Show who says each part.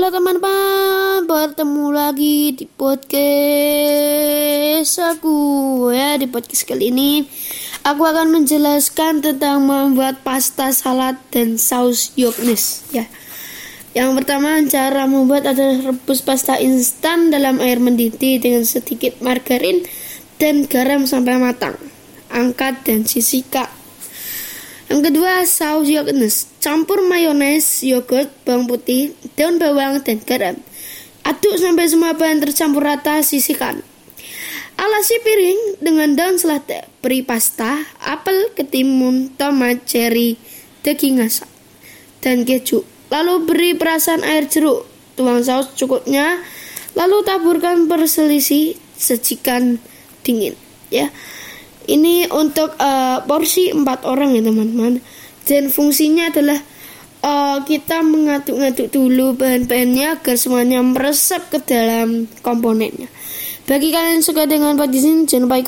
Speaker 1: Halo teman-teman, bertemu lagi di podcast aku ya di podcast kali ini aku akan menjelaskan tentang membuat pasta salad dan saus yognes ya. Yang pertama cara membuat adalah rebus pasta instan dalam air mendidih dengan sedikit margarin dan garam sampai matang. Angkat dan sisihkan yang kedua, saus yogurt. Campur mayones, yogurt, bawang putih, daun bawang, dan garam. Aduk sampai semua bahan tercampur rata, sisihkan. Alasi piring dengan daun selada, beri pasta, apel, ketimun, tomat, cherry, daging asap, dan keju. Lalu beri perasan air jeruk, tuang saus cukupnya, lalu taburkan perselisih, sajikan dingin. Ya, ini untuk uh, porsi empat orang ya teman-teman. Dan fungsinya adalah uh, kita mengaduk-aduk dulu bahan-bahannya agar semuanya meresap ke dalam komponennya. Bagi kalian yang suka dengan podcast ini, jangan lupa ikut